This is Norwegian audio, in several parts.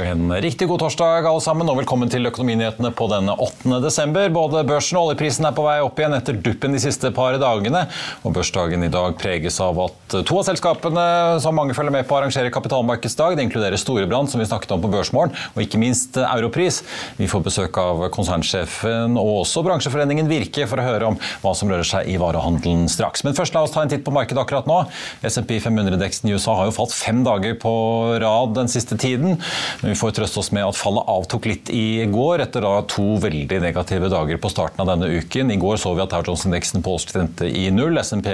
En riktig god torsdag alle sammen, og velkommen til Økonominyhetene på denne 8. desember. Både børsen og oljeprisen er på vei opp igjen etter duppen de siste par dagene. Og Børsdagen i dag preges av at to av selskapene som mange følger med på arrangerer kapitalmarkedsdag. Det inkluderer Storebrand, som vi snakket om på Børsmorgen, og ikke minst Europris. Vi får besøk av konsernsjefen og også bransjeforeningen Virke for å høre om hva som rører seg i varehandelen straks. Men først la oss ta en titt på markedet akkurat nå. SMP 500-deksen i USA har jo falt fem dager på rad den siste tiden. Vi får trøste oss med at fallet avtok litt i går, etter da to veldig negative dager på starten av denne uken. I går så vi at Dow Jones-indeksen på endte i null. SMP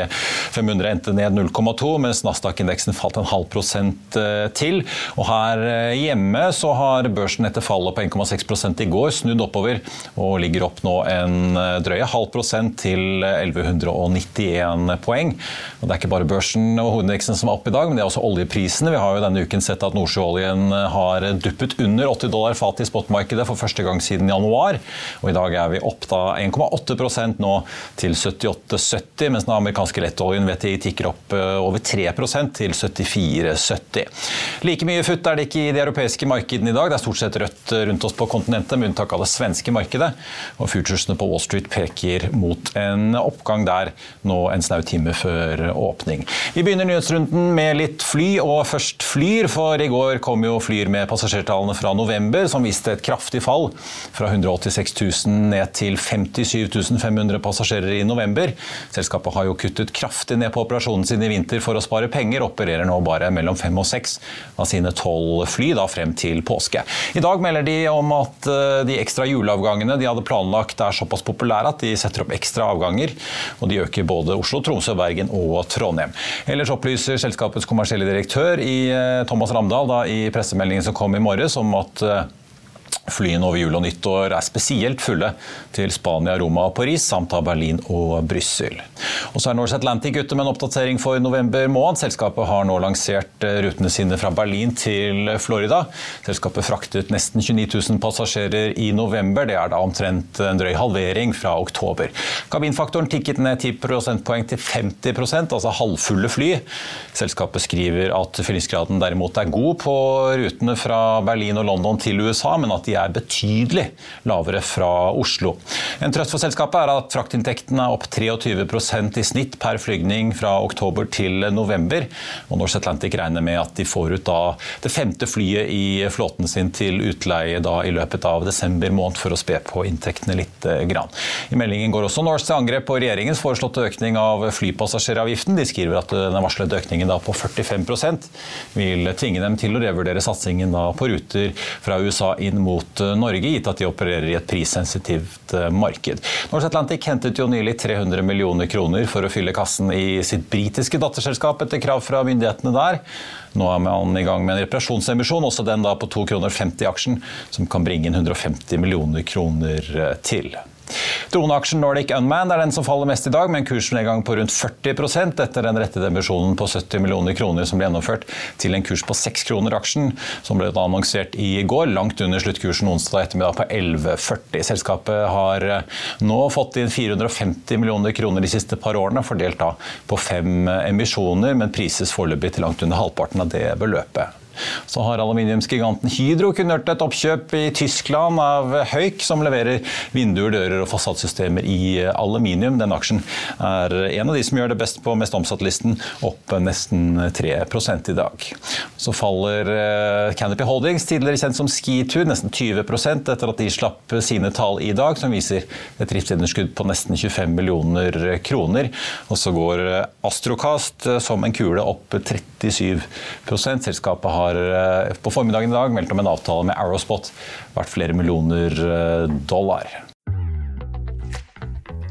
500 endte ned 0,2, mens Nasdaq-indeksen falt en halv prosent eh, til. Og her eh, hjemme så har børsen etter fallet på 1,6 i går snudd oppover og ligger opp nå en eh, drøye halv prosent til 1191 poeng. Og det er ikke bare børsen og hovedindeksen som er opp i dag, men det er også oljeprisene. Vi har jo denne uken sett at nordsjøoljen har duppet under 80 dollar fat i spotmarkedet for første gang siden januar. Og I dag er vi opp da 1,8% nå til 78,70, mens den amerikanske lettoljen VTI tikker opp eh, over 3% til 74,70. Like mye futt er det ikke i de europeiske markedene i dag. Det er stort sett rødt rundt oss på kontinentet, med unntak av det svenske markedet. Og futuresene på Wall Street peker mot en oppgang der nå en snau time før åpning. Vi begynner nyhetsrunden med litt fly, og først Flyr, for i går kom jo Flyr med passasjerer passasjertallene fra november, som viste et kraftig fall. Fra 186 000 ned til 57 500 passasjerer i november. Selskapet har jo kuttet kraftig ned på operasjonen sin i vinter for å spare penger. Opererer nå bare mellom fem og seks av sine tolv fly da frem til påske. I dag melder de om at eh, de ekstra juleavgangene de hadde planlagt er såpass populære at de setter opp ekstra avganger. Og de øker både Oslo, Tromsø, Bergen og Trondheim. Ellers opplyser selskapets kommersielle direktør i eh, Thomas Ramdal da, i pressemeldingen som kom i morges om at eh, Flyene over jul og nyttår er spesielt fulle til Spania, Roma og Paris, samt av Berlin og Brussel. Og så er Norse Atlantic ute med en oppdatering for november måned. Selskapet har nå lansert eh, rutene sine fra Berlin til Florida. Selskapet fraktet nesten 29 000 passasjerer i november. Det er da omtrent en drøy halvering fra oktober. Kabinfaktoren tikket ned 10 prosentpoeng til 50% altså halvfulle fly. Selskapet skriver at fyllingsgraden derimot er god på rutene fra Berlin og London til USA, men at de er betydelig lavere fra Oslo. En trøst for selskapet er at fraktinntektene er opp 23% i snitt per flygning fra oktober til november. Og Norse Atlantic regner med at de får ut det femte flyet i flåten sin til utleie i løpet av desember måned for å spe på inntektene litt. Eh, grann. I meldingen går også Norse til angrep på regjeringens foreslåtte økning av flypassasjeravgiften. De skriver at den varslede økningen på 45% vil tvinge dem til å revurdere satsingen på ruter fra USA inn mot mot eh, Norge, gitt at de opererer i et prissensitivt eh, marked. Norse Atlantic hentet jo nylig 300 millioner kroner for å fylle kassen i sitt britiske datterselskap etter krav fra myndighetene der. Nå er man i gang med en reparasjonsemisjon, også den da på 2,50 kroner aksjen, som kan bringe inn 150 millioner kroner eh, til. Droneaksjen Nordic Unmanned er den som faller mest i dag, med en kursnedgang på rundt 40 etter den rettede emisjonen på 70 millioner kroner som ble gjennomført, til en kurs på 6 kroner aksjen, som ble annonsert i går, langt under sluttkursen onsdag ettermiddag på 11,40. Selskapet har eh, nå fått inn 450 millioner kroner de siste par årene, fordelt da på fem emisjoner, men prises foreløpig til langt under halvparten av det beløpet. Så har aluminiumsgiganten Hydro kunngjort et oppkjøp i Tyskland av Høyk, som leverer vinduer, dører og fasadsystemer i aluminium. Den aksjen er en av de som gjør det best på mest omsatt-listen, opp nesten 3 i dag. Så faller eh, Canopy Holdings, tidligere kjent som Skitur, nesten 20% etter at de slapp sine tall i dag, som viser et driftsunderskudd på nesten 25 millioner kroner. Og så går Astrocast eh, som en kule opp 37% Selskapet har har på formiddagen i dag meldt om en avtale med Arrowspot verdt flere millioner eh, dollar.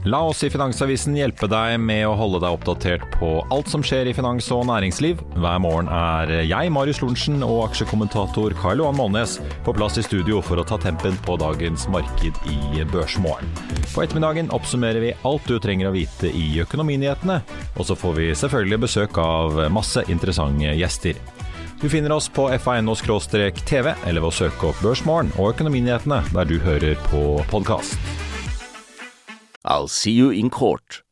La oss i Finansavisen hjelpe deg med å holde deg oppdatert på alt som skjer i finans og næringsliv. Hver morgen er jeg, Marius Lorentzen, og aksjekommentator Karl Johan Målnes på plass i studio for å ta tempen på dagens marked i Børsmorgen. På ettermiddagen oppsummerer vi alt du trenger å vite i økonominyhetene, og så får vi selvfølgelig besøk av masse interessante gjester. Du finner oss på fa.no-tv, eller ved å søke opp Børsmorgen og Økonominyhetene der du hører på podkast. I'll see you in court.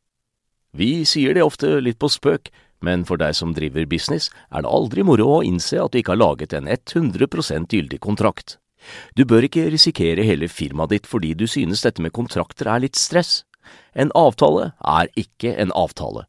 Vi sier det ofte litt på spøk, men for deg som driver business, er det aldri moro å innse at du ikke har laget en 100% gyldig kontrakt. Du bør ikke risikere hele firmaet ditt fordi du synes dette med kontrakter er litt stress. En avtale er ikke en avtale.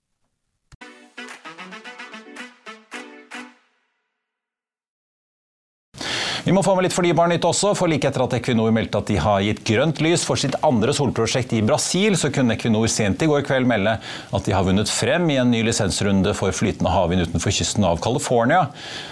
Vi må få med litt fornybarnytt også, for like etter at Equinor meldte at de har gitt grønt lys for sitt andre solprosjekt i Brasil, så kunne Equinor sent i går kveld melde at de har vunnet frem i en ny lisensrunde for flytende havvind utenfor kysten av California.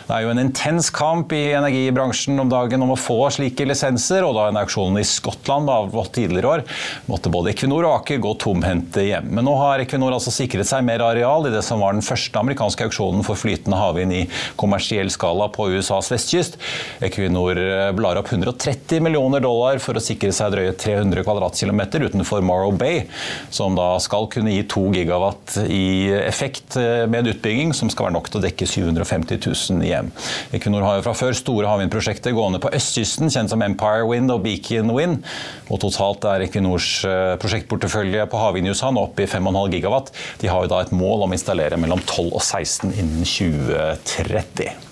Det er jo en intens kamp i energibransjen om dagen om å få slike lisenser, og da en auksjon i Skottland avholdt tidligere år, måtte både Equinor og Aker gå tomhendte hjem. Men nå har Equinor altså sikret seg mer areal i det som var den første amerikanske auksjonen for flytende havvind i kommersiell skala på USAs vestkyst. Equinor eh, blar opp 130 millioner dollar for å sikre seg drøye 300 kvadratkilometer utenfor Morrow Bay, som da skal kunne gi 2 gigawatt i effekt eh, med en utbygging som skal være nok til å dekke 750 000 hjem. Equinor har jo fra før store havvindprosjekter gående på østkysten, kjent som Empire Wind og Beacon Wind. Og totalt er Equinors eh, prosjektportefølje på havvind i USA nå oppe i 5,5 gigawatt. De har jo da et mål om å installere mellom 12 og 16 innen 2030.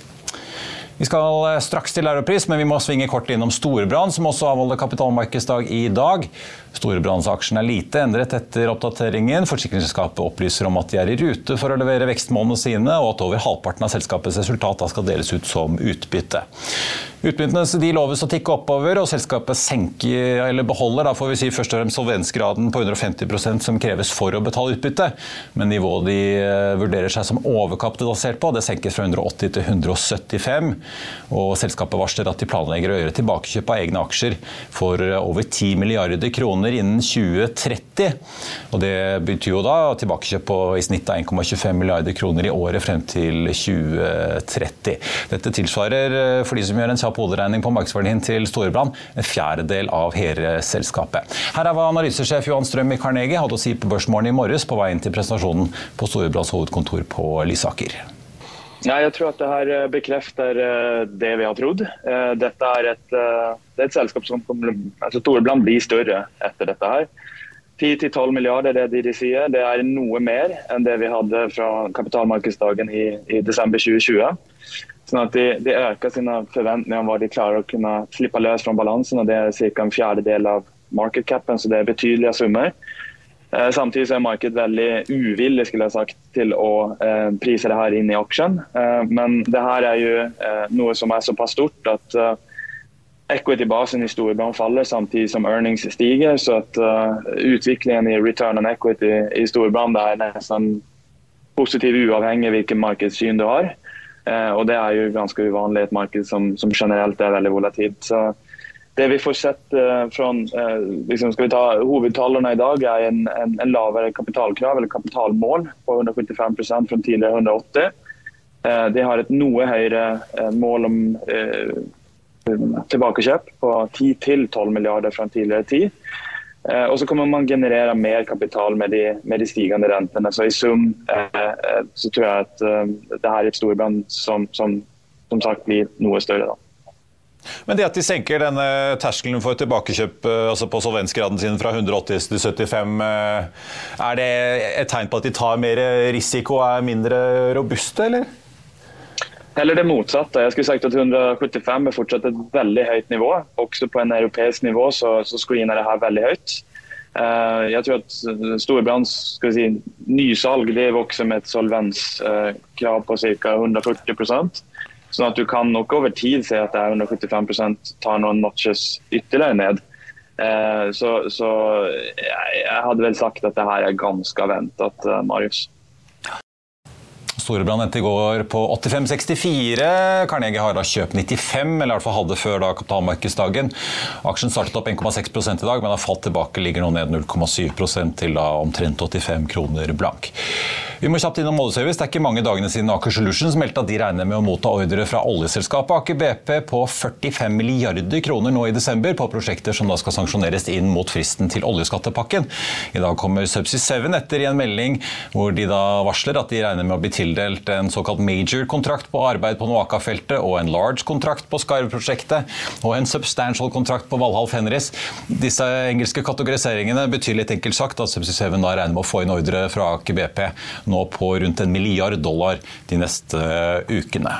Vi skal eh, straks til Europris, men vi må svinge kort innom Storebrand, som også avholder kapitalmarkedsdag i dag. Storebrandsaksjen er lite endret etter oppdateringen. Forsikringsselskapet opplyser om at de er i rute for å levere vekstmålene sine, og at over halvparten av selskapets resultat skal deles ut som utbytte. Utbyttene loves å tikke oppover, og selskapet senker, eller beholder da får vi si, først og fremst solvensgraden på 150% som kreves for å betale utbytte. Men nivået de eh, vurderer seg som overkapitalisert på, det senkes fra 180 til 175. Og selskapet varsler at de planlegger å gjøre tilbakekjøp av egne aksjer for eh, over 10 milliarder kroner innen 2030. Og det betyr jo da tilbakekjøp på i snitt av 1,25 milliarder kroner i året frem til 2030. Dette tilsvarer, eh, for de som gjør en kjapp hoderegning på markedsverdien til Storebrand, en fjerdedel av hele selskapet. Her er hva analysesjef Johan Strøm i Carnegie hadde å si på Børsmorgen i morges på vei inn til presentasjonen på Storebrands hovedkontor på Lysaker. Ja, jeg tror at det her eh, bekrefter eh, det vi har trodd. Eh, dette er et, det er et selskap som altså Storebrand blir større etter dette. her. 10-12 milliarder det de, de sier. Det er noe mer enn det vi hadde fra kapitalmarkedsdagen i, i desember 2020. Sånn at de, de øker sine forventninger om hva de klarer å kunne slippe løs fra balansen. og Det er ca. en fjerdedel av market capen, så det er betydelige summer. Eh, samtidig er markedet veldig uvillig skulle jeg sagt, til å eh, prise det her inn i aksjen. Eh, men det her er jo noe som er såpass stort at equity-basen i Storebrand faller samtidig som earnings stiger. Så at utviklingen i return on equity i Storebrand er nesten positiv uavhengig av hvilket markedssyn du har. Og det er jo ganske uvanlig i et marked som, som, generelt er veldig volatilt. Så det vi får sett uh, fra liksom vi ta Hovedtallene i dag er en, en, en, lavere kapitalkrav eller kapitalmål på 175% fra tidligere 180. De har et noe høyere mål om tilbakekjøp på 10-12 milliarder fra tidligere tid. Eh, og så kommer man generere mer kapital med de, med de stigende rentene. Så i sum eh, eh så tror jeg at eh, det her er et storbrand som, som, som sagt blir noe større. da. Men det at de senker denne terskelen for tilbakekjøp eh, altså på solvensgraden sin fra 180 til 75, er det et tegn på at de tar mer risiko og er mindre robuste, eller? Eller det motsatte. Jeg skulle sagt at 175 er fortsatt et veldig høyt nivå. Også på en europeisk nivå så, så screener det her veldig høyt. Uh, jeg tror at Storebrands si, nysalg det vokser med et solvenskrav uh, på ca. 140 Sånn at du kan nok over tid se at det er 175% tar noen notches ytterligere ned. Eh, så, så jeg, jeg, hadde vel sagt at det her er ganske ventet, Marius. Storebrand endte i går på 85,64. Carnegie har da kjøpt 95, eller i hvert fall hadde før da kapitalmarkedsdagen. Aksjen startet opp 1,6 i dag, men har falt tilbake, ligger nå ned 0,7 til da omtrent 85 kroner blank. Vi må kjapt innom oljeservice. Det er ikke mange dagene siden Aker Solutions meldte at de regner med å motta ordre fra oljeselskapet Aker BP på 45 milliarder kroner nå i desember på prosjekter som da skal sanksjoneres inn mot fristen til oljeskattepakken. I dag kommer Subsea 7 etter i en melding hvor de da varsler at de regner med å bli tildelt en såkalt major-kontrakt på arbeid på Noaka-feltet og en large-kontrakt på Skarv-prosjektet og en substantial-kontrakt på Valhall Fenris. Disse engelske kategoriseringene betyr litt enkelt sagt at Subsea 7 da regner med å få inn ordre fra Aker BP nå på rundt en milliard dollar de neste ukene.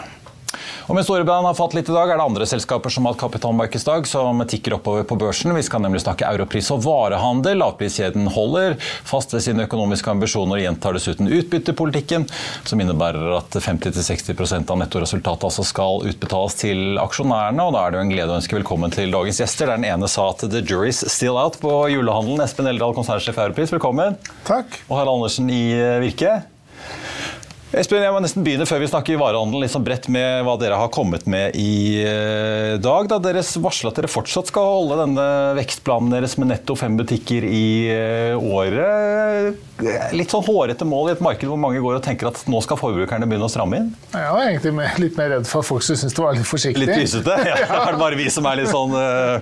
Og Mens Storebrand har fått litt i dag, er det andre selskaper som har hatt kapitalmarkedsdag, som tikker oppover på børsen. Vi skal nemlig snakke europris og varehandel. Lavpriskjeden holder fast ved sine økonomiske ambisjoner og gjentar dessuten utbyttepolitikken, som innebærer at 50-60% av nettoresultatet altså skal utbetales til aksjonærene. og Da er det jo en glede å ønske velkommen til dagens gjester. Der den ene sa at the jury's still out på julehandelen. Espen Eldal, konsernsjef i Europris, velkommen. Takk. Og Harald Andersen i Virke. Espen, jeg må nesten begynne før vi snakker varehandel liksom bredt med hva dere har kommet med i eh, dag. Da dere varsler at dere fortsatt skal holde denne vekstplanen deres med netto fem butikker i eh, året. Litt sånn hårete mål i et marked hvor mange går og tenker at nå skal forbrukerne begynne å stramme inn? Jeg var egentlig litt mer redd for folk som synes det var litt forsiktig. Litt lysete? Ja. Er det bare vi som er litt sånn uh,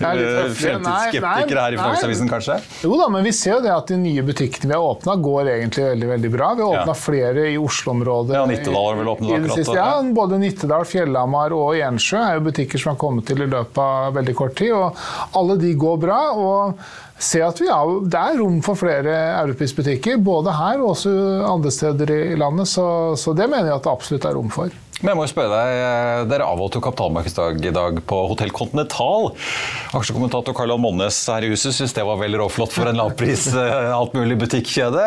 fremtidsskeptikere her i Finansavisen, kanskje? Jo da, men vi ser jo det at de nye butikkene vi har åpna, går egentlig veldig veldig bra. Vi har åpna ja. flere i Oslo-området. Ja, Nittedal har vel åpnet akkurat? Siste, ja, både Nittedal, Fjellhamar og Ensjø er jo butikker som har kommet til i løpet av veldig kort tid. og Alle de går bra. og se at vi har, Det er rom for flere europeiske butikker, både her og også andre steder i landet. Så, så det mener jeg at det absolutt er rom for. Men jeg må jo spørre deg, eh, Dere avholdt jo kapitalmarkedsdag i dag på Hotell Continental. Aksjekommentator Karl Johan Monnes her i huset syns det var veldig råflott for en lavpris eh, alt mulig butikkjede.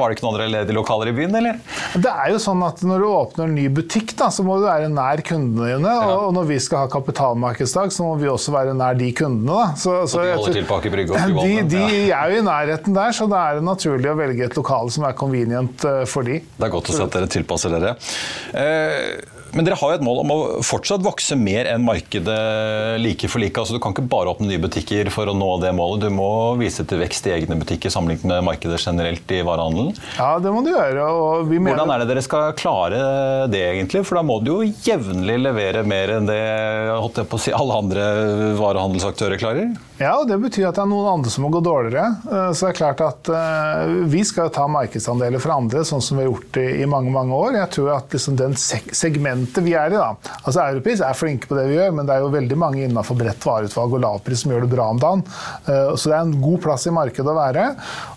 Var det ikke noen andre ledige lokaler i byen, eller? Det er jo sånn at Når du åpner en ny butikk, da, så må du være nær kundene dine. Ja. Og når vi skal ha kapitalmarkedsdag, så må vi også være nær de kundene. Da. Så, så og de holder til på Aker Brygge? De, de er jo i nærheten der, så da er det naturlig å velge et lokale som er convenient eh, for de. Det er godt å se at dere tilpasser dere. Eh, men dere har jo et mål om å fortsatt vokse mer enn markedet like for like. Altså, du kan ikke bare åpne nye butikker for å nå det målet. Du må vise til vekst i egne butikker sammenlignet med markedet generelt i varehandelen. Ja, det må du gjøre. Mener... Hvordan er det dere skal klare det, egentlig? For da må du jo jevnlig levere mer enn det si, alle andre varehandelsaktører klarer? Ja, og det betyr at det er noen andre som må gå dårligere. Eh, så det er klart at uh, vi skal ta markedsandeler fra andre, sånn som vi har gjort i, mange mange år. Jeg tror at liksom den segmentet vi er i, da Altså Europris er flinke på det vi gjør, men det er jo veldig mange innenfor bredt vareutvalg og lavpris som gjør det bra om dagen. Uh, så det er en god plass i markedet å være.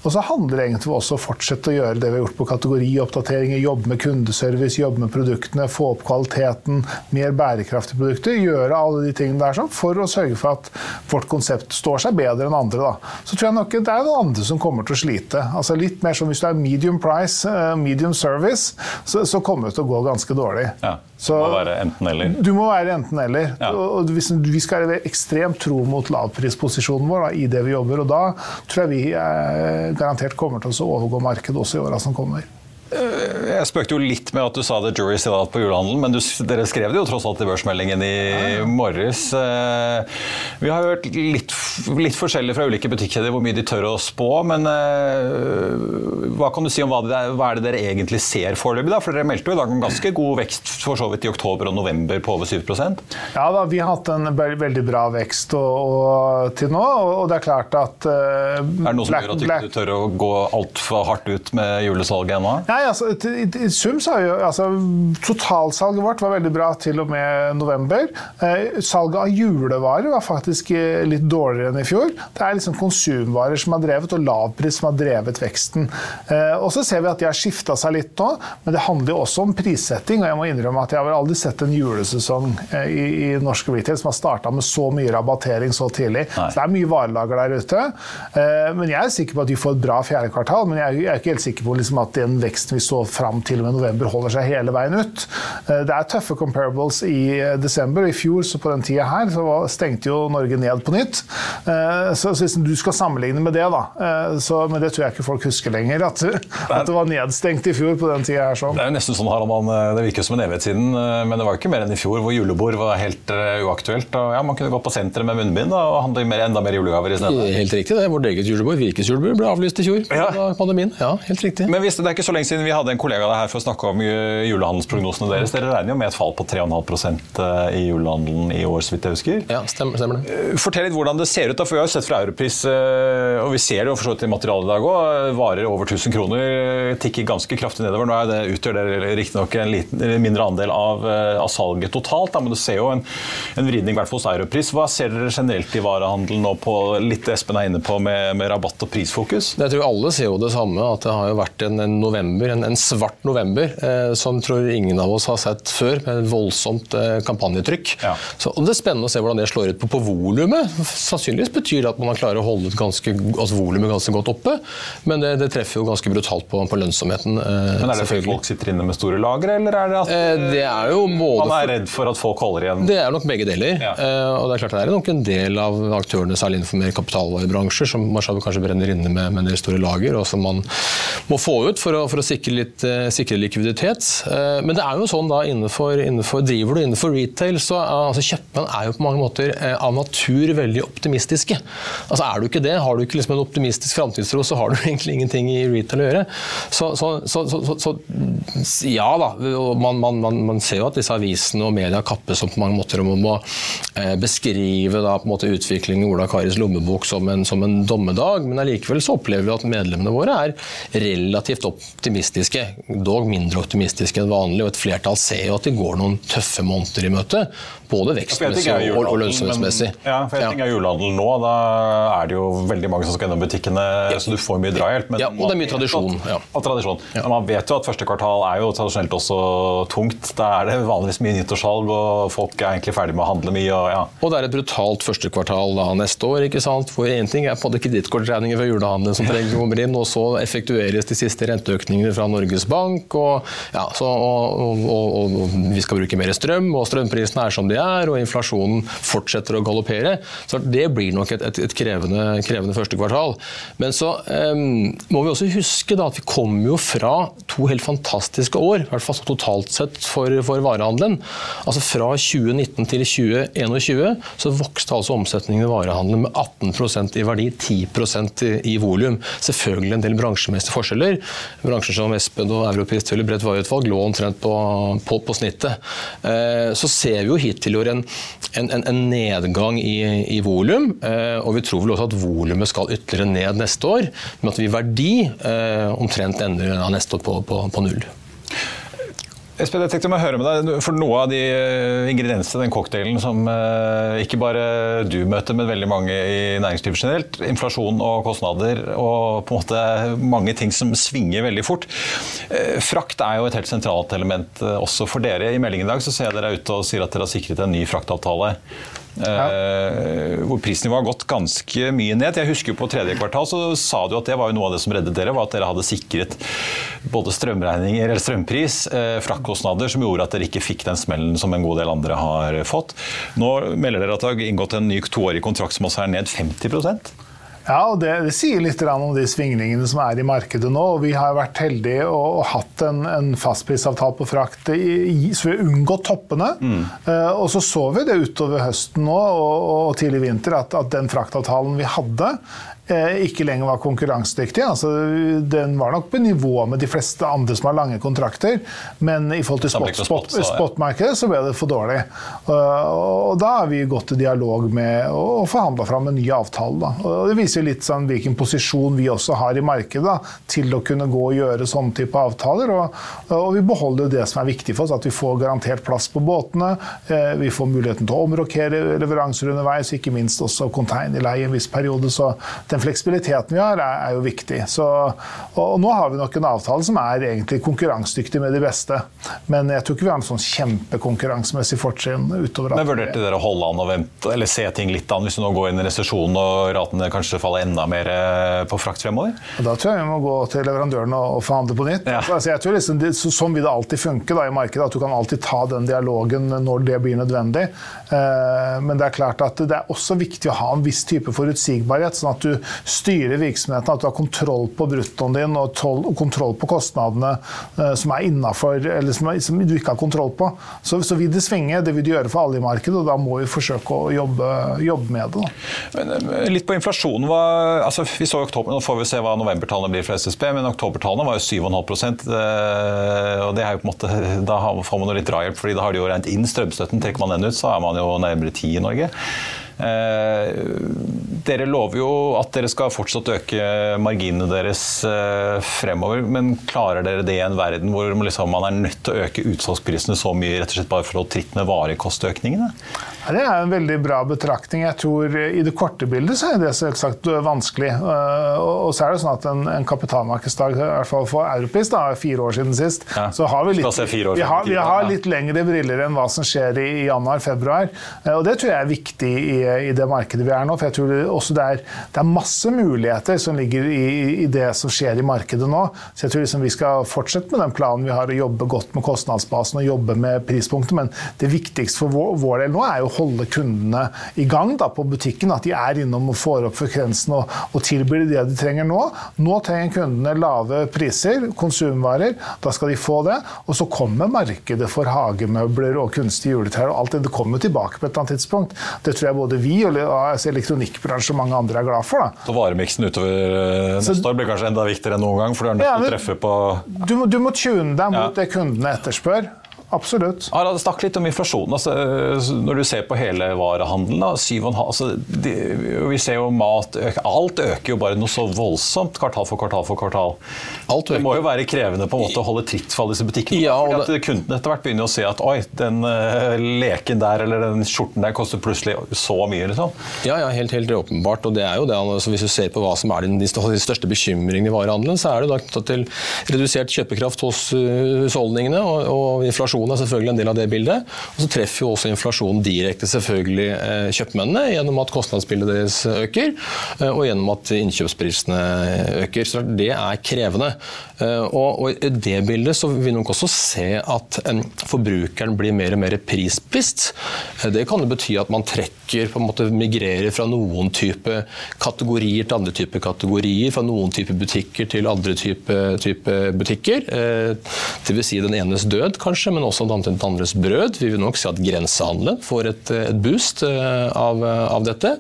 Og så handler det egentlig også å fortsette å gjøre det vi har gjort på kategorioppdateringer, jobbe med kundeservice, jobbe med produktene, få opp kvaliteten, mer bærekraftige produkter. Gjøre alle de tingene der sånn for å sørge for at vårt konsept står seg bedre enn andre. Da. Så tror jeg nok det er noen andre som kommer til å slite. Altså litt mer som Hvis du er medium price, uh, medium service, så, så, kommer det til å gå ganske dårlig. Ja, så, du må være enten-eller. Du må være enten-eller. Ja. Og hvis vi skal være ekstremt tro mot lavprisposisjonen vår da, i det vi jobber, og da tror jeg vi eh, garantert kommer til å overgå markedet også i åra som kommer. Eh, jeg spøkte jo litt med at du sa det jury still out på julehandelen, men du, dere skrev det jo tross alt i børsmeldingen i ja, morges. Eh, vi har hørt litt, litt forskjellig fra ulike butikkjeder hvor mye de tør å spå, men eh, hva kan du si om hva, det er, hva er det dere egentlig ser foreløpig? For dere meldte jo i dag en ganske god vekst for så vidt i oktober og november på over 7% Ja da, vi har hatt en veldig bra vekst og, og, til nå, og det er klart at uh, Er det noe som Black, gjør at du ikke tør å gå altfor hardt ut med julesalget ennå? Nei, Nei, altså, i, sum så har jo altså, Totalsalget vårt var veldig bra til og med november. Eh, salget av julevarer var faktisk eh, litt dårligere enn i fjor. Det er liksom konsumvarer som har drevet, og lavpris som har drevet veksten. Eh, og så ser vi at de har skifta seg litt nå, men det handler jo også om prissetting. Og jeg må innrømme at jeg har aldri sett en julesesong eh, i, i norsk retail som har starta med så mye rabattering så tidlig. Nei. Så det er mye varelager der ute. Eh, men jeg er sikker på at vi får et bra fjerde kvartal, men jeg, jeg er ikke helt sikker på liksom, at den veksten veksten vi så fram til og med november, holder seg hele veien ut. Eh, det er tøffe comparables i eh, desember. I fjor så på den tida her så stengte jo Norge ned på nytt. Eh, så, hvis du skal sammenligne med det, da. Så, men det tror jeg ikke folk husker lenger. At, at, det var nedstengt i fjor på den tida her. Sånn. Det er jo nesten sånn Harald, det virker som en evighet siden, men det var jo ikke mer enn i fjor hvor julebord var helt uaktuelt. Og ja, Man kunne gå på senteret med munnbind og handle mer, enda mer julegaver i stedet. Helt riktig. det. Vårt eget julebord, Virkes julebord, ble avlyst i fjor. Ja. pandemien. Ja, helt riktig. Men hvis, det er ikke så lenge siden vi hadde en kollega her for å snakke om julehandelsprognosene deres. Dere regner jo med et fall på 3,5 eh, i julehandelen i år, så vidt jeg husker. Ja, stemmer, stemmer det. Eh, fortell litt hvordan det ser ut. da, for Vi har jo sett fra Europris, eh, og vi ser det jo for så vidt i materialet i dag òg, varer over 1000 kroner tikker ganske kraftig nedover. Nå er det, utgjør det riktignok en liten, mindre andel av, av, salget totalt, da, men du ser jo en, en vridning hvert hos Europris. Hva ser dere generelt i varehandelen nå på litt Espen er inne på med, med rabatt og prisfokus? Jeg tror alle ser jo det samme, at det har jo vært en, en november, en, en svart november, eh, som tror ingen av oss har sett før, med et voldsomt eh, kampanjetrykk. Ja. Så, og Det er spennende å se hvordan det slår ut på, på volumet. Sannsynligvis betyr det at man har klart å holde ganske, altså volumet ganske godt oppe, men det, det, treffer jo ganske brutalt på, på lønnsomheten. Eh, men Er det fordi folk sitter inne med store lagre, eller er det at eh, det er jo både man er redd for at folk holder igjen? Det er nok begge deler. Ja. Eh, og Det er klart det er nok en del av aktørene, særlig innenfor mer kapitalvarebransjer, som kanskje brenner inne med, med en del store lager, og som man må få ut for å, for å sikre litt uh, sikre likviditet. Eh, men det er jo sånn da innenfor, innenfor driver du innenfor retail, så altså kjøpmenn er jo på mange måter eh, av natur veldig optimistiske. Altså Er du ikke det, har du ikke liksom en optimistisk framtidstro, så har du egentlig ingenting i retail å gjøre. Så, så, så, så ja da, man, man, man, man, ser jo at disse avisene og media kappes på mange måter om å eh, beskrive da, på en måte utviklingen i Ola Karis lommebok som en, som en dommedag, men allikevel så opplever vi at medlemmene våre er relativt optimistiske dog mindre optimistiske enn vanlig, og et flertall ser jo at det går noen tøffe måneder i møte. Både vekstmessig og, og lønnsomhetsmessig. Ja, for jeg tenker ja. julehandel nå, da er det jo veldig mange som skal gjennom butikkene, ja. så du får mye drahjelp. Ja, og det er mye tradisjon. Ja. Og tradisjon. Man vet jo at første kvartal er jo tradisjonelt også tungt. Da er det vanligvis mye nyttårssalg, og folk er egentlig ferdig med å handle mye. Og, ja. og det er et brutalt første kvartal da, neste år, ikke sant? for én ting er på kredittkortregninger fra julehandelen som trenger kommer inn, og så effektueres de siste renteøkningene fra Norges Bank. og ja, så, og, og, og, vi skal bruke mer strøm, og strømprisene er som de er, og inflasjonen fortsetter å galoppere. Så det blir nok et, et, et krevende, krevende, første kvartal. Men så um, må vi også huske da, at vi kommer jo fra to helt fantastiske år, i hvert fall totalt sett for, for varehandelen. Altså Fra 2019 til 2021 så vokste altså omsetningen i varehandelen med 18% i verdi, 10 i, i volum. Selvfølgelig en del bransjemessige forskjeller. Bransjer som Espen og Europris eller bredt vareutvalg lå omtrent på, på, på snittet. Eh, så ser vi jo hittil tilhører en, en, en, nedgang i, i volum. Og vi tror vel også at volumet skal ytterligere ned neste år, men at vi verdi omtrent ender neste år på, på, på null. Espen, jeg tenkte å høre med deg, for Noe av de eh, ingrediensene den cocktailen som eh, ikke bare du møter, men veldig mange i næringslivet generelt, inflasjon og kostnader og på en måte mange ting som svinger veldig fort. Eh, frakt er jo et helt sentralt element også for dere. I meldingen i dag så ser jeg dere er ute og sier at dere har sikret en ny fraktavtale. Ja. Hvor prisnivået har gått ganske mye ned. Jeg husker På tredje kvartal så sa du at det var jo noe av det som reddet dere, var at dere hadde sikret både strømregninger, eller strømpris, eh, fraktkostnader, som gjorde at dere ikke fikk den smellen som en god del andre har fått. Nå melder dere at dere har inngått en ny toårig kontrakt som også er ned 50% ja, og det, det, sier litt om de svingningene som er i markedet nå. og Vi har vært heldige og, og hatt en, en fastprisavtale på frakt i, så vi har unngått toppene. Mm. Uh, og så så vi det utover høsten nå og, og tidlig vinter at, at den fraktavtalen vi hadde, ikke lenger var konkurransedyktig. Altså, den var nok på nivå med de fleste andre som har lange kontrakter, men i forhold til spot, spot, spotmarkedet så ble det for dårlig. Og da har vi gått i dialog med og forhandla fram en ny avtale. Da. Og det viser litt sånn hvilken posisjon vi også har i markedet da, til å kunne gå og gjøre sånne type avtaler. Og, og, vi beholder det som er viktig for oss, at vi får garantert plass på båtene. Eh, vi får muligheten til å omrokere leveranser underveis, ikke minst også containerleie en viss periode. så den fleksibiliteten vi har, er, er jo viktig. Så, og, nå har vi nok en avtale som er egentlig konkurransedyktig med de beste. Men jeg tror ikke vi har en sånn kjempekonkurransemessig fortrinn utover. Men Vurderte dere å holde an og vente, eller se ting litt an hvis du nå går inn i resesjon og ratene kanskje faller enda mer eh, på frakt fremover? Da tror jeg vi må gå til leverandøren og, og forhandle på nytt. Ja. Altså, jeg tror liksom, det, så, Sånn vil det alltid funke da, i markedet, at du kan alltid ta den dialogen når det blir nødvendig. Eh, men det er klart at det er også viktig å ha en viss type forutsigbarhet, sånn at du styre virksomheten, at du har kontroll på bruttoen din og, kontroll på kostnadene uh, som er innafor, eller som, som, du ikke har kontroll på. Så, så vil det svinge, det vil det gjøre for alle i markedet, og da må vi forsøke å jobbe, jobbe med det. Men, eh, litt på inflasjonen. var, altså, vi så oktober, Nå får vi se hva novembertallene blir fra SSB, men oktobertallene var jo 7,5 uh, og det er jo på en måte, Da får man jo litt drahjelp, fordi da har de jo regnet inn strømstøtten. Trekker man den ut, så er man jo nærmere 10 i Norge. Eh, dere lover jo at dere skal fortsatt øke marginene deres eh, fremover, men klarer dere det i en verden hvor liksom man er nødt til å øke utsalgsprisene så mye rett og slett bare for å tritt med varekostøkningene? Ja, det er en veldig bra betraktning. Jeg tror I det korte bildet så er det selvsagt vanskelig. Eh, og så er det sånn at En, en kapitalmarkedsdag, i hvert fall for Europris, da, fire år siden sist, ja. så har vi litt, vi har, vi har litt lengre briller enn hva som skjer i, i januar-februar. Og Det tror jeg er viktig i, i, det markedet vi er nå. for jeg tror det, også det er, det er masse muligheter som ligger i, i, det som skjer i markedet nå. Så jeg tror liksom vi skal fortsette med den planen vi har, å jobbe godt med kostnadsbasen og jobbe med prispunktet. Men det viktigste for vår, vår del nå er jo å holde kundene i gang da, på butikken. At de er innom og får opp frekvensen og, og tilbyr det de trenger nå. Nå trenger kundene lave priser, konsumvarer. Da skal de få det. Og så kommer markedet for hagemøbler og kunstige juletrær og alt det. Det kommer tilbake på et eller annet tidspunkt. Det tror jeg både vi og altså elektronikkbransjen og mange andre er glad for. Da. Så varemiksen utover neste neste år blir kanskje enda viktigere enn noen gang? for du er nødt til å treffe på... Du, du må tune deg mot ja. det kundene etterspør. Absolutt. Harald, Snakk litt om inflasjonen. Altså, når du ser på hele varehandelen. Altså, vi ser jo mat øker. Alt øker jo bare noe så voldsomt kvartal for kvartal for kvartal. Det må jo være krevende på en måte å holde tritt for alle disse butikkene. Ja, fordi at Kundene etter hvert begynner å se at oi, den uh, leken der eller den skjorten der koster plutselig så mye. liksom. Ja, ja helt, helt åpenbart. og det er jo det, altså, Hvis du ser på hva som er de største bekymringene i varehandelen, så er det da knyttet til redusert kjøpekraft hos eh, husholdningene og, og inflasjon inflasjon er selvfølgelig en del av det bildet. Og så treffer jo også inflasjonen direkte selvfølgelig eh, kjøpmennene gjennom at kostnadsbildet deres øker, eh, og gjennom at innkjøpsprisene øker. Så det er krevende. Og, og i det bildet så vil vi nok også se at forbrukeren blir mer og mer prisbevisst. Det kan jo bety at man trekker, på en måte migrerer fra noen type kategorier til andre typer kategorier, fra noen type butikker til andre type, type butikker. Dvs. Si den enes død, kanskje, men også dannet et andres brød. Vi vil nok se at grensehandelen får et, et boost av, av, dette.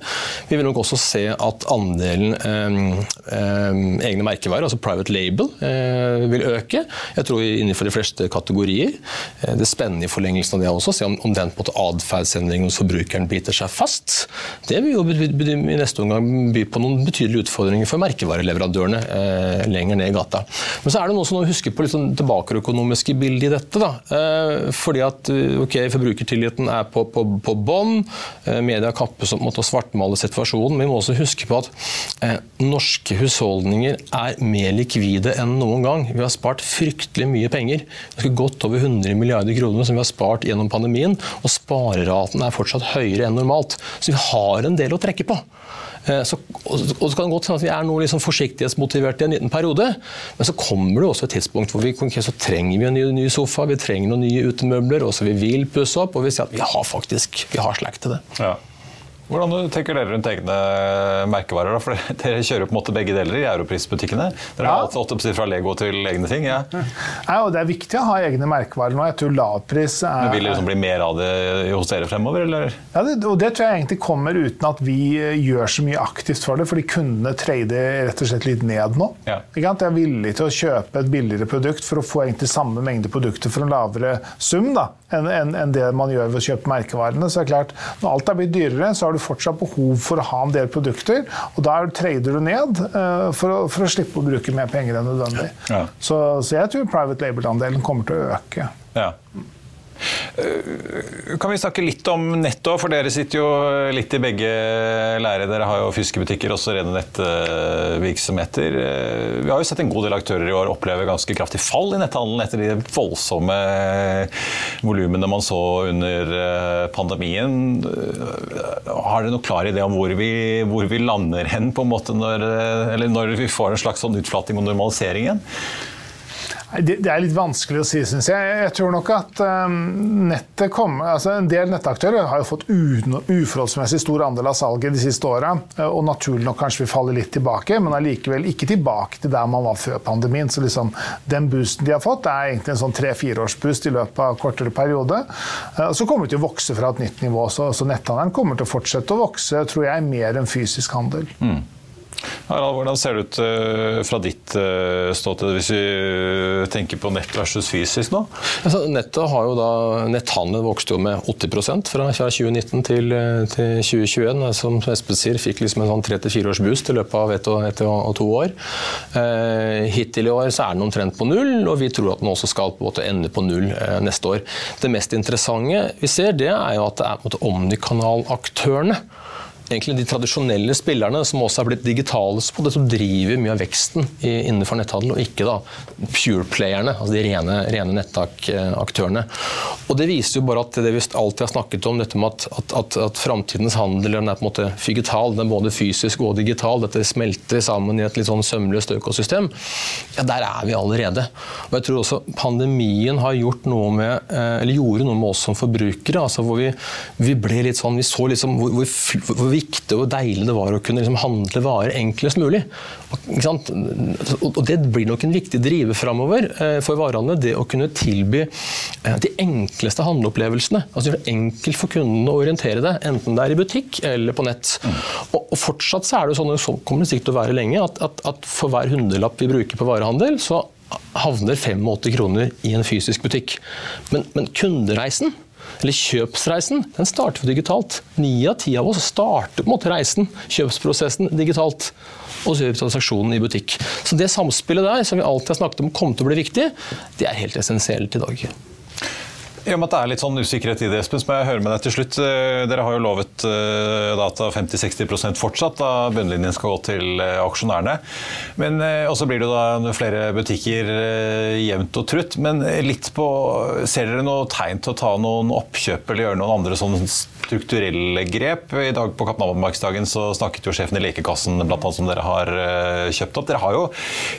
Vi vil nok også se at andelen eh, egne merkevarer, altså private label, eh, vil øke. Jeg tror innenfor de fleste kategorier. Eh, det spennende i forlengelsen av det også, se om, om den på atferdsendringen hos forbrukeren biter seg fast. Det vil jo i neste omgang by på noen betydelige utfordringer for merkevareleverandørene eh, lenger ned i gata. Men så er det noe som å huske på litt sånn tilbakeøkonomiske bildet i dette. da. Eh, fordi at ok, forbrukertilliten er på, på, på bånn. Eh, media kappes om å svartmale situasjonen. Men vi må også huske på at eh, norske husholdninger er mer likvide enn noen gang. Vi har spart fryktelig mye penger. Det er godt over 100 milliarder kroner som vi har spart gjennom pandemien, og spareraten er fortsatt høyere enn normalt. Så vi har en del å trekke på. Eh, så, og så kan det godt hende at vi er noe liksom forsiktighetsmotivert i en liten periode, men så kommer det også et tidspunkt hvor vi okay, så trenger vi en ny, ny sofa, vi trenger noen nye utemøbler, og så vi vil pusse opp, og vi sier at vi har faktisk vi har slekt til det. Ja. Hvordan tenker dere rundt egne merkevarer? For Dere kjører på en måte begge deler i europrisbutikkene. Dere ja. har alt oppsett fra Lego til egne ting. Ja. ja, og Det er viktig å ha egne merkevarer nå. Jeg tror lavpris er Men Vil det liksom bli mer av det hos dere fremover? Eller? Ja, det, og det tror jeg egentlig kommer uten at vi eh, gjør så mye aktivt for det. Fordi kundene trader rett og slett litt ned nå. Ja. Jeg er villig til å kjøpe et billigere produkt for å få egentlig samme mengde produkter for en lavere sum da, enn en, en det man gjør ved å kjøpe merkevarene. Så det er klart, Når alt er blitt dyrere, så har du fortsatt behov for å ha en del produkter. Og da trader du ned uh, for, å, for, å, slippe å bruke mer penger enn nødvendig. Ja. Så, så, jeg tror private label-andelen kommer til å øke. Ja. Eh, kan vi snakke litt om netto, for dere sitter jo litt i begge lære. Dere har jo fiskebutikker, også rene nettvirksomheter. Eh, vi har jo sett en god del aktører i år oppleve ganske kraftig fall i netthandelen etter de voldsomme volumene man så under eh, pandemien. Har dere noen klar idé om hvor vi, hvor vi lander hen, på en måte, når, når vi får en slags sånn utflating og normalisering igjen? Det, er litt vanskelig å si, syns jeg. Jeg tror nok at um, nettet kom, altså En del nettaktører har jo fått uforholdsmessig stor andel av salget de siste åra, eh, og naturlig nok kanskje vil falle litt tilbake, men allikevel ikke tilbake til der man var før pandemien. Så liksom, den boosten de har fått, er egentlig en sånn tre-fireårsboost i løpet av kortere periode. Uh, så kommer det til å vokse fra et nytt nivå, så, så netthandelen kommer til å fortsette å vokse, tror jeg, mer enn fysisk handel. Mm. Harald, hvordan ser det ut uh, fra ditt uh, ståsted, hvis vi uh, tenker på nett versus fysisk nå? Altså, nettet har jo da, Netthandelen vokste jo med 80% fra 2019 til, til 2021. Som Espen sier, fikk liksom en sånn tre til fire års boost i løpet av ett og, et og, to år. hittil i år så er den omtrent på null, og vi tror at den også skal på en ende på null neste år. Det mest interessante vi ser, det er jo at det er omnikanalaktørene egentlig de tradisjonelle spillerne som også er blitt digitale på det, som driver mye av veksten innenfor netthandel, og ikke da pure-playerne, altså de rene, rene nettaktørene. Og Det viser jo bare at det vi alltid har snakket om, dette med at, at, at, at framtidens handel er på en måte figital, den er både fysisk og digital, dette smelter sammen i et litt sånn sømløst økosystem, ja, der er vi allerede. Og jeg tror også pandemien har gjort noe med, eh, eller gjorde noe med oss som forbrukere, altså hvor vi, vi ble litt sånn, vi så liksom hvor, hvor, hvor viktig og deilig det var å kunne liksom handle varer enklest mulig. Og Det blir nok en viktig drive framover eh, for varehandelen. Det å kunne tilby eh, de enkleste handleopplevelsene. Altså Gjøre det enkelt for kundene å orientere det, enten det er i butikk eller på nett. Og, Fortsatt så er det sånn, og så kommer det sikkert å være lenge, at, at, at for hver hundrelapp vi bruker på varehandel, så havner 85 kroner i en fysisk butikk. Men, men kundereisen eller kjøpsreisen, den starter jo digitalt. Ni av ti av oss starter på en måte reisen, kjøpsprosessen, digitalt. Og så gjør vi transaksjonen i butikk. Så det samspillet der, som vi alltid har snakket om kommer til å bli viktig, det er helt essensielt i dag. I og det er litt sånn usikkerhet i det, Espen, så jeg høre med deg til slutt. Eh, dere har jo lovet data at 50-60% fortsatt da bunnlinjen skal gå til eh, aksjonærene. Men også blir det da flere butikker jevnt og trutt. Men litt på Ser dere noe tegn til å ta noen oppkjøp eller gjøre noen andre sånn strukturelle grep? I dag på Kapitalmarkedsdagen så snakket jo sjefen i Lekekassen blant annet som dere har kjøpt opp. Dere har jo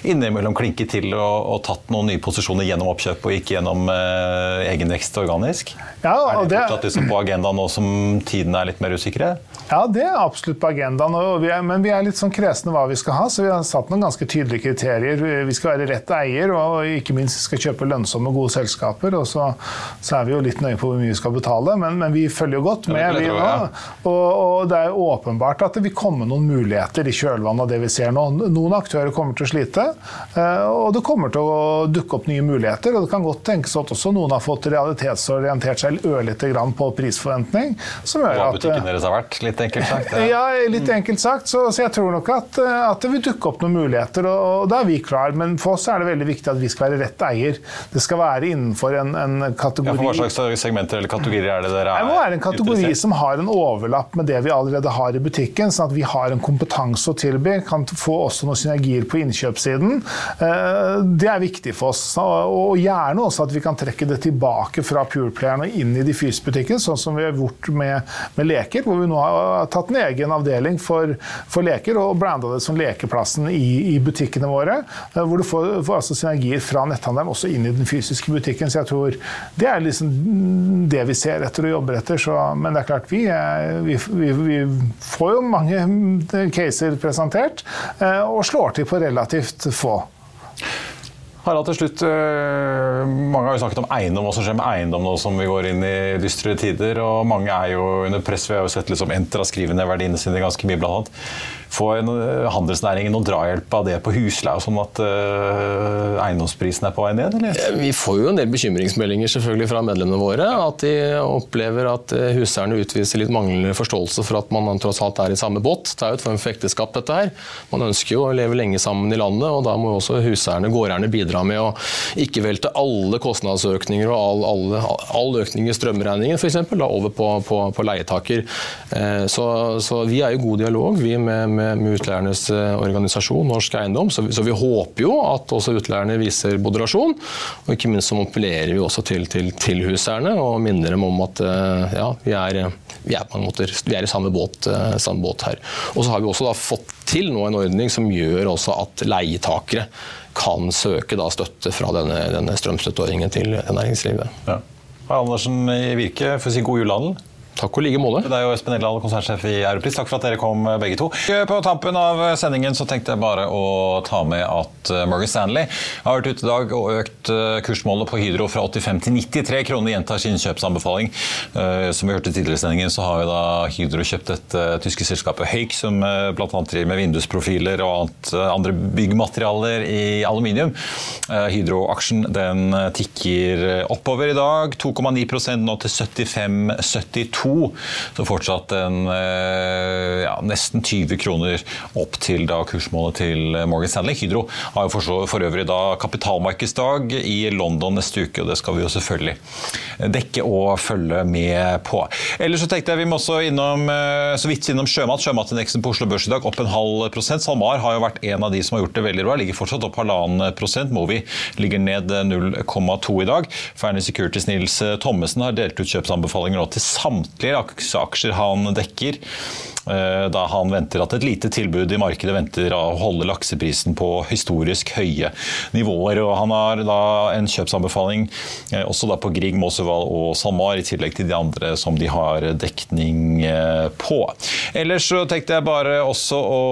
innimellom klinket til og, og tatt noen nye posisjoner gjennom oppkjøp og ikke gjennom egen vekst organisk? Ja, er det det- fortsatt liksom på agendaen nå som tidene er litt mer usikre? Ja, det er absolutt på agendaen. Vi er, men vi er litt sånn kresne hva vi skal ha, så vi har satt noen ganske tydelige kriterier. Vi skal være rett eier, og ikke minst skal kjøpe lønnsomme, gode selskaper. Og så, så er vi jo litt nøye på hvor mye vi skal betale, men, men vi følger jo godt med. Vi. Og, og det er åpenbart at det vil komme noen muligheter i kjølvannet av det vi ser nå. Noen aktører kommer til å slite, eh, og det kommer til å dukke opp nye muligheter. Og det kan godt tenkes at også noen har fått realitetsorientert seg ørlite grann på prisforventning. som gjør Hva at... eh, butikken deres har vært, litt enkelt sagt. Ja, litt enkelt sagt. Så, så jeg tror nok at, eh, at det vil dukke opp noen muligheter, og, og da er vi klar. Men for oss er det veldig viktig at vi skal være rett eier. Det skal være innenfor en, en Ja, kategori for hva slags segmenter eller kategorier er det dere er det må være en kategori som har en overlapp med det vi allerede har i butikken, sånn at vi har en kompetanse å tilby, kan få også noen synergier på innkjøpssiden. Eh, Det er viktig for oss. Og gjerne også at vi kan trekke det tilbake fra Pureplayeren og inn i de fysiske butikkene, sånn som vi har gjort med, med leker, hvor vi nå har tatt en egen avdeling for, for leker og branda det som lekeplassen i, i butikkene våre. eh, Hvor du får, får altså synergier fra netthandelen også inn i den fysiske butikken. Så jeg tror det er liksom det vi ser etter og jobber etter. Så, men det er klart, vi, vi, vi, vi får jo mange caser presentert, eh, og slår til på relativt få. Harald, til slutt, øh, Mange har jo snakket om eiendom, hva som skjer med eiendom nå som vi går inn i dystre tider. og Mange er jo under press. Vi har jo sett liksom Entra skrive ned verdiene sine ganske mye, blant annet. Får en, øh, handelsnæringen noe drahjelp av det på husleie, sånn at uh, eiendomsprisen er på vei ned? eller? Vi får jo en del bekymringsmeldinger selvfølgelig fra medlemmene våre. At de opplever at eh, huseierne utviser litt manglende forståelse for at man tross alt er i samme båt. Det er jo et form for ekteskap, dette her. Man ønsker jo å leve lenge sammen i landet, og da må jo også huseierne, gårdeierne, bidra med å ikke velte alle kostnadsøkninger og all, alle, all økning i strømregningen f.eks. over på, på, på leietaker. Eh, Så, så vi er i god dialog vi med, med, med utleiernes eh, organisasjon, Norsk Eiendom. Så, så vi håper jo at også utleierne viser moderasjon. Og ikke minst så appellerer vi også til, til, til huseierne og minner dem om at eh, ja, vi er, vi er måte vi er i samme båt, eh, samme båt her. Og så har vi også fått til nå en ordning som gjør også at leietakere kan søke støtte fra denne, denne strømstøtteordningen til næringslivet. Ja. Andersen i Virke, for å si god jul, Handel. Takk og like måte. Det er jo Espen Eldal, konsernsjef i Europris. Takk for at dere kom, begge to. På tampen av sendingen så tenkte jeg bare å ta med at eh, Morgan Stanley har vært ute i dag og økt eh, kursmålet på Hydro fra 85 til 93 kroner. Gjentar sin kjøpsanbefaling. Eh, Som vi hørte tidligere i sendingen, så har da Hydro kjøpt et tyske selskapet Høyk, som bl.a. driver med vindusprofiler og annet, andre byggmaterialer i aluminium. Hydro-aksjen den tikker oppover i dag. 2,9% nå til 75,72. Så fortsatt en eh, ja, nesten 20 kroner opp til da kursmålet til Morgan Stanley. Hydro har jo for, for øvrig da kapitalmarkedsdag i London neste uke, og det skal vi jo selvfølgelig dekke og følge med på. Ellers så tenkte jeg vi må også innom, eh, så vidt innom sjømat. Sjømatindeksen på Oslo Børs i dag opp en halv prosent. SalMar har jo vært en av de som har gjort det veldig bra. Ligger fortsatt opp halvannen prosent. Movi ligger ned 0,2 i dag. Fearnley Securities Nils Thommessen har delt ut kjøpsanbefalinger nå til samtlige aksjer han dekker. Eh, Da han venter at et lite tilbud i markedet venter å holde lakseprisen på historisk høye nivåer. Og han har da en kjøpsanbefaling eh, også da på Grieg, Mosseval og SalMar, i tillegg til de andre som de har dekning eh, på. Ellers så tenkte jeg bare også å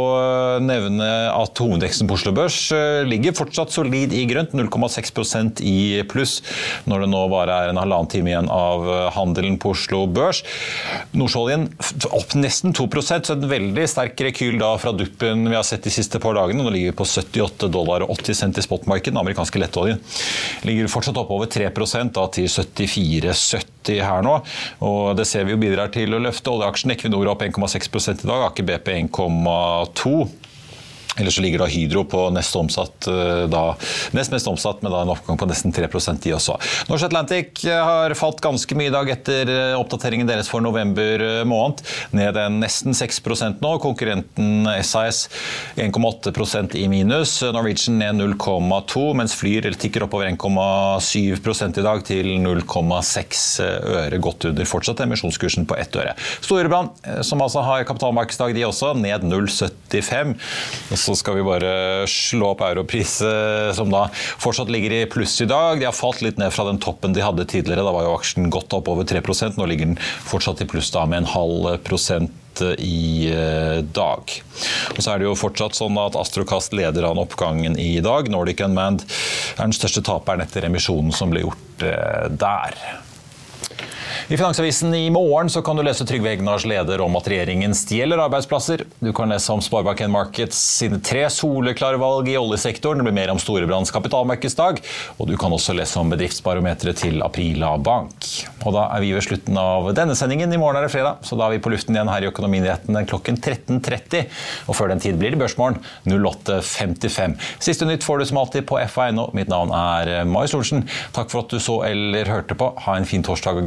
nevne at hovedveksten på Oslo Børs ligger fortsatt solid i grønt, 0,6% i pluss, når det nå bare er en halvannen time igjen av handelen på Oslo Børs. Nordsjøoljen opp nesten 2 så en veldig sterk rekyl da fra duppen vi har sett de siste par dagene. Nå ligger vi på 78 dollar og 80 cent i spotmarkedet. Den amerikanske lettoljen ligger fortsatt opp over 3 da til 74,70 her nå. Og det ser vi jo bidrar til å løfte. Oljeaksjen Equinor opp 1,6 i dag, Aker BP 1,2 Ellers så ligger da Hydro på nest, omsatt, eh, da, nest mest omsatt, med en oppgang på nesten 3% de også. Norse Atlantic eh, har falt ganske mye i dag etter eh, oppdateringen deres for november måned. Ned en nesten 6% nå. Konkurrenten SAS 1,8% i minus. Norwegian ned 0,2, mens Flyr tikker oppover 1,7 i dag til 0,6 øre. Godt under fortsatt emisjonskursen på ett øre. Storebrand, som altså har kapitalmarkedsdag, de også, ned 0,75. Så skal vi bare slå opp europris, som da fortsatt ligger i pluss i dag. De har falt litt ned fra den toppen de hadde tidligere. Da var jo aksjen godt opp over 3% Nå ligger den fortsatt i pluss da med en halv prosent i dag. Og så er det jo fortsatt sånn at Astrokast leder an oppgangen i dag. Nordic Unmanned er den største taperen etter emisjonen som ble gjort der. I Finansavisen i morgen så kan du lese Trygve Egnars leder om at regjeringen stjeler arbeidsplasser. Du kan lese om Sparebank1 Markets sine tre soleklare valg i oljesektoren. Det blir mer om Storebrands kapitalmarkedsdag. Og du kan også lese om bedriftsbarometeret til Aprila Bank. Og da er vi ved slutten av denne sendingen. I morgen er det fredag, så da er vi på luften igjen her i Økonominyhetene klokken 13.30. Og før den tid blir det Børsmorgen 08.55. Siste nytt får du som alltid på FA.no. Mitt navn er Marius Lorentzen. Takk for at du så eller hørte på. Ha en fin torsdag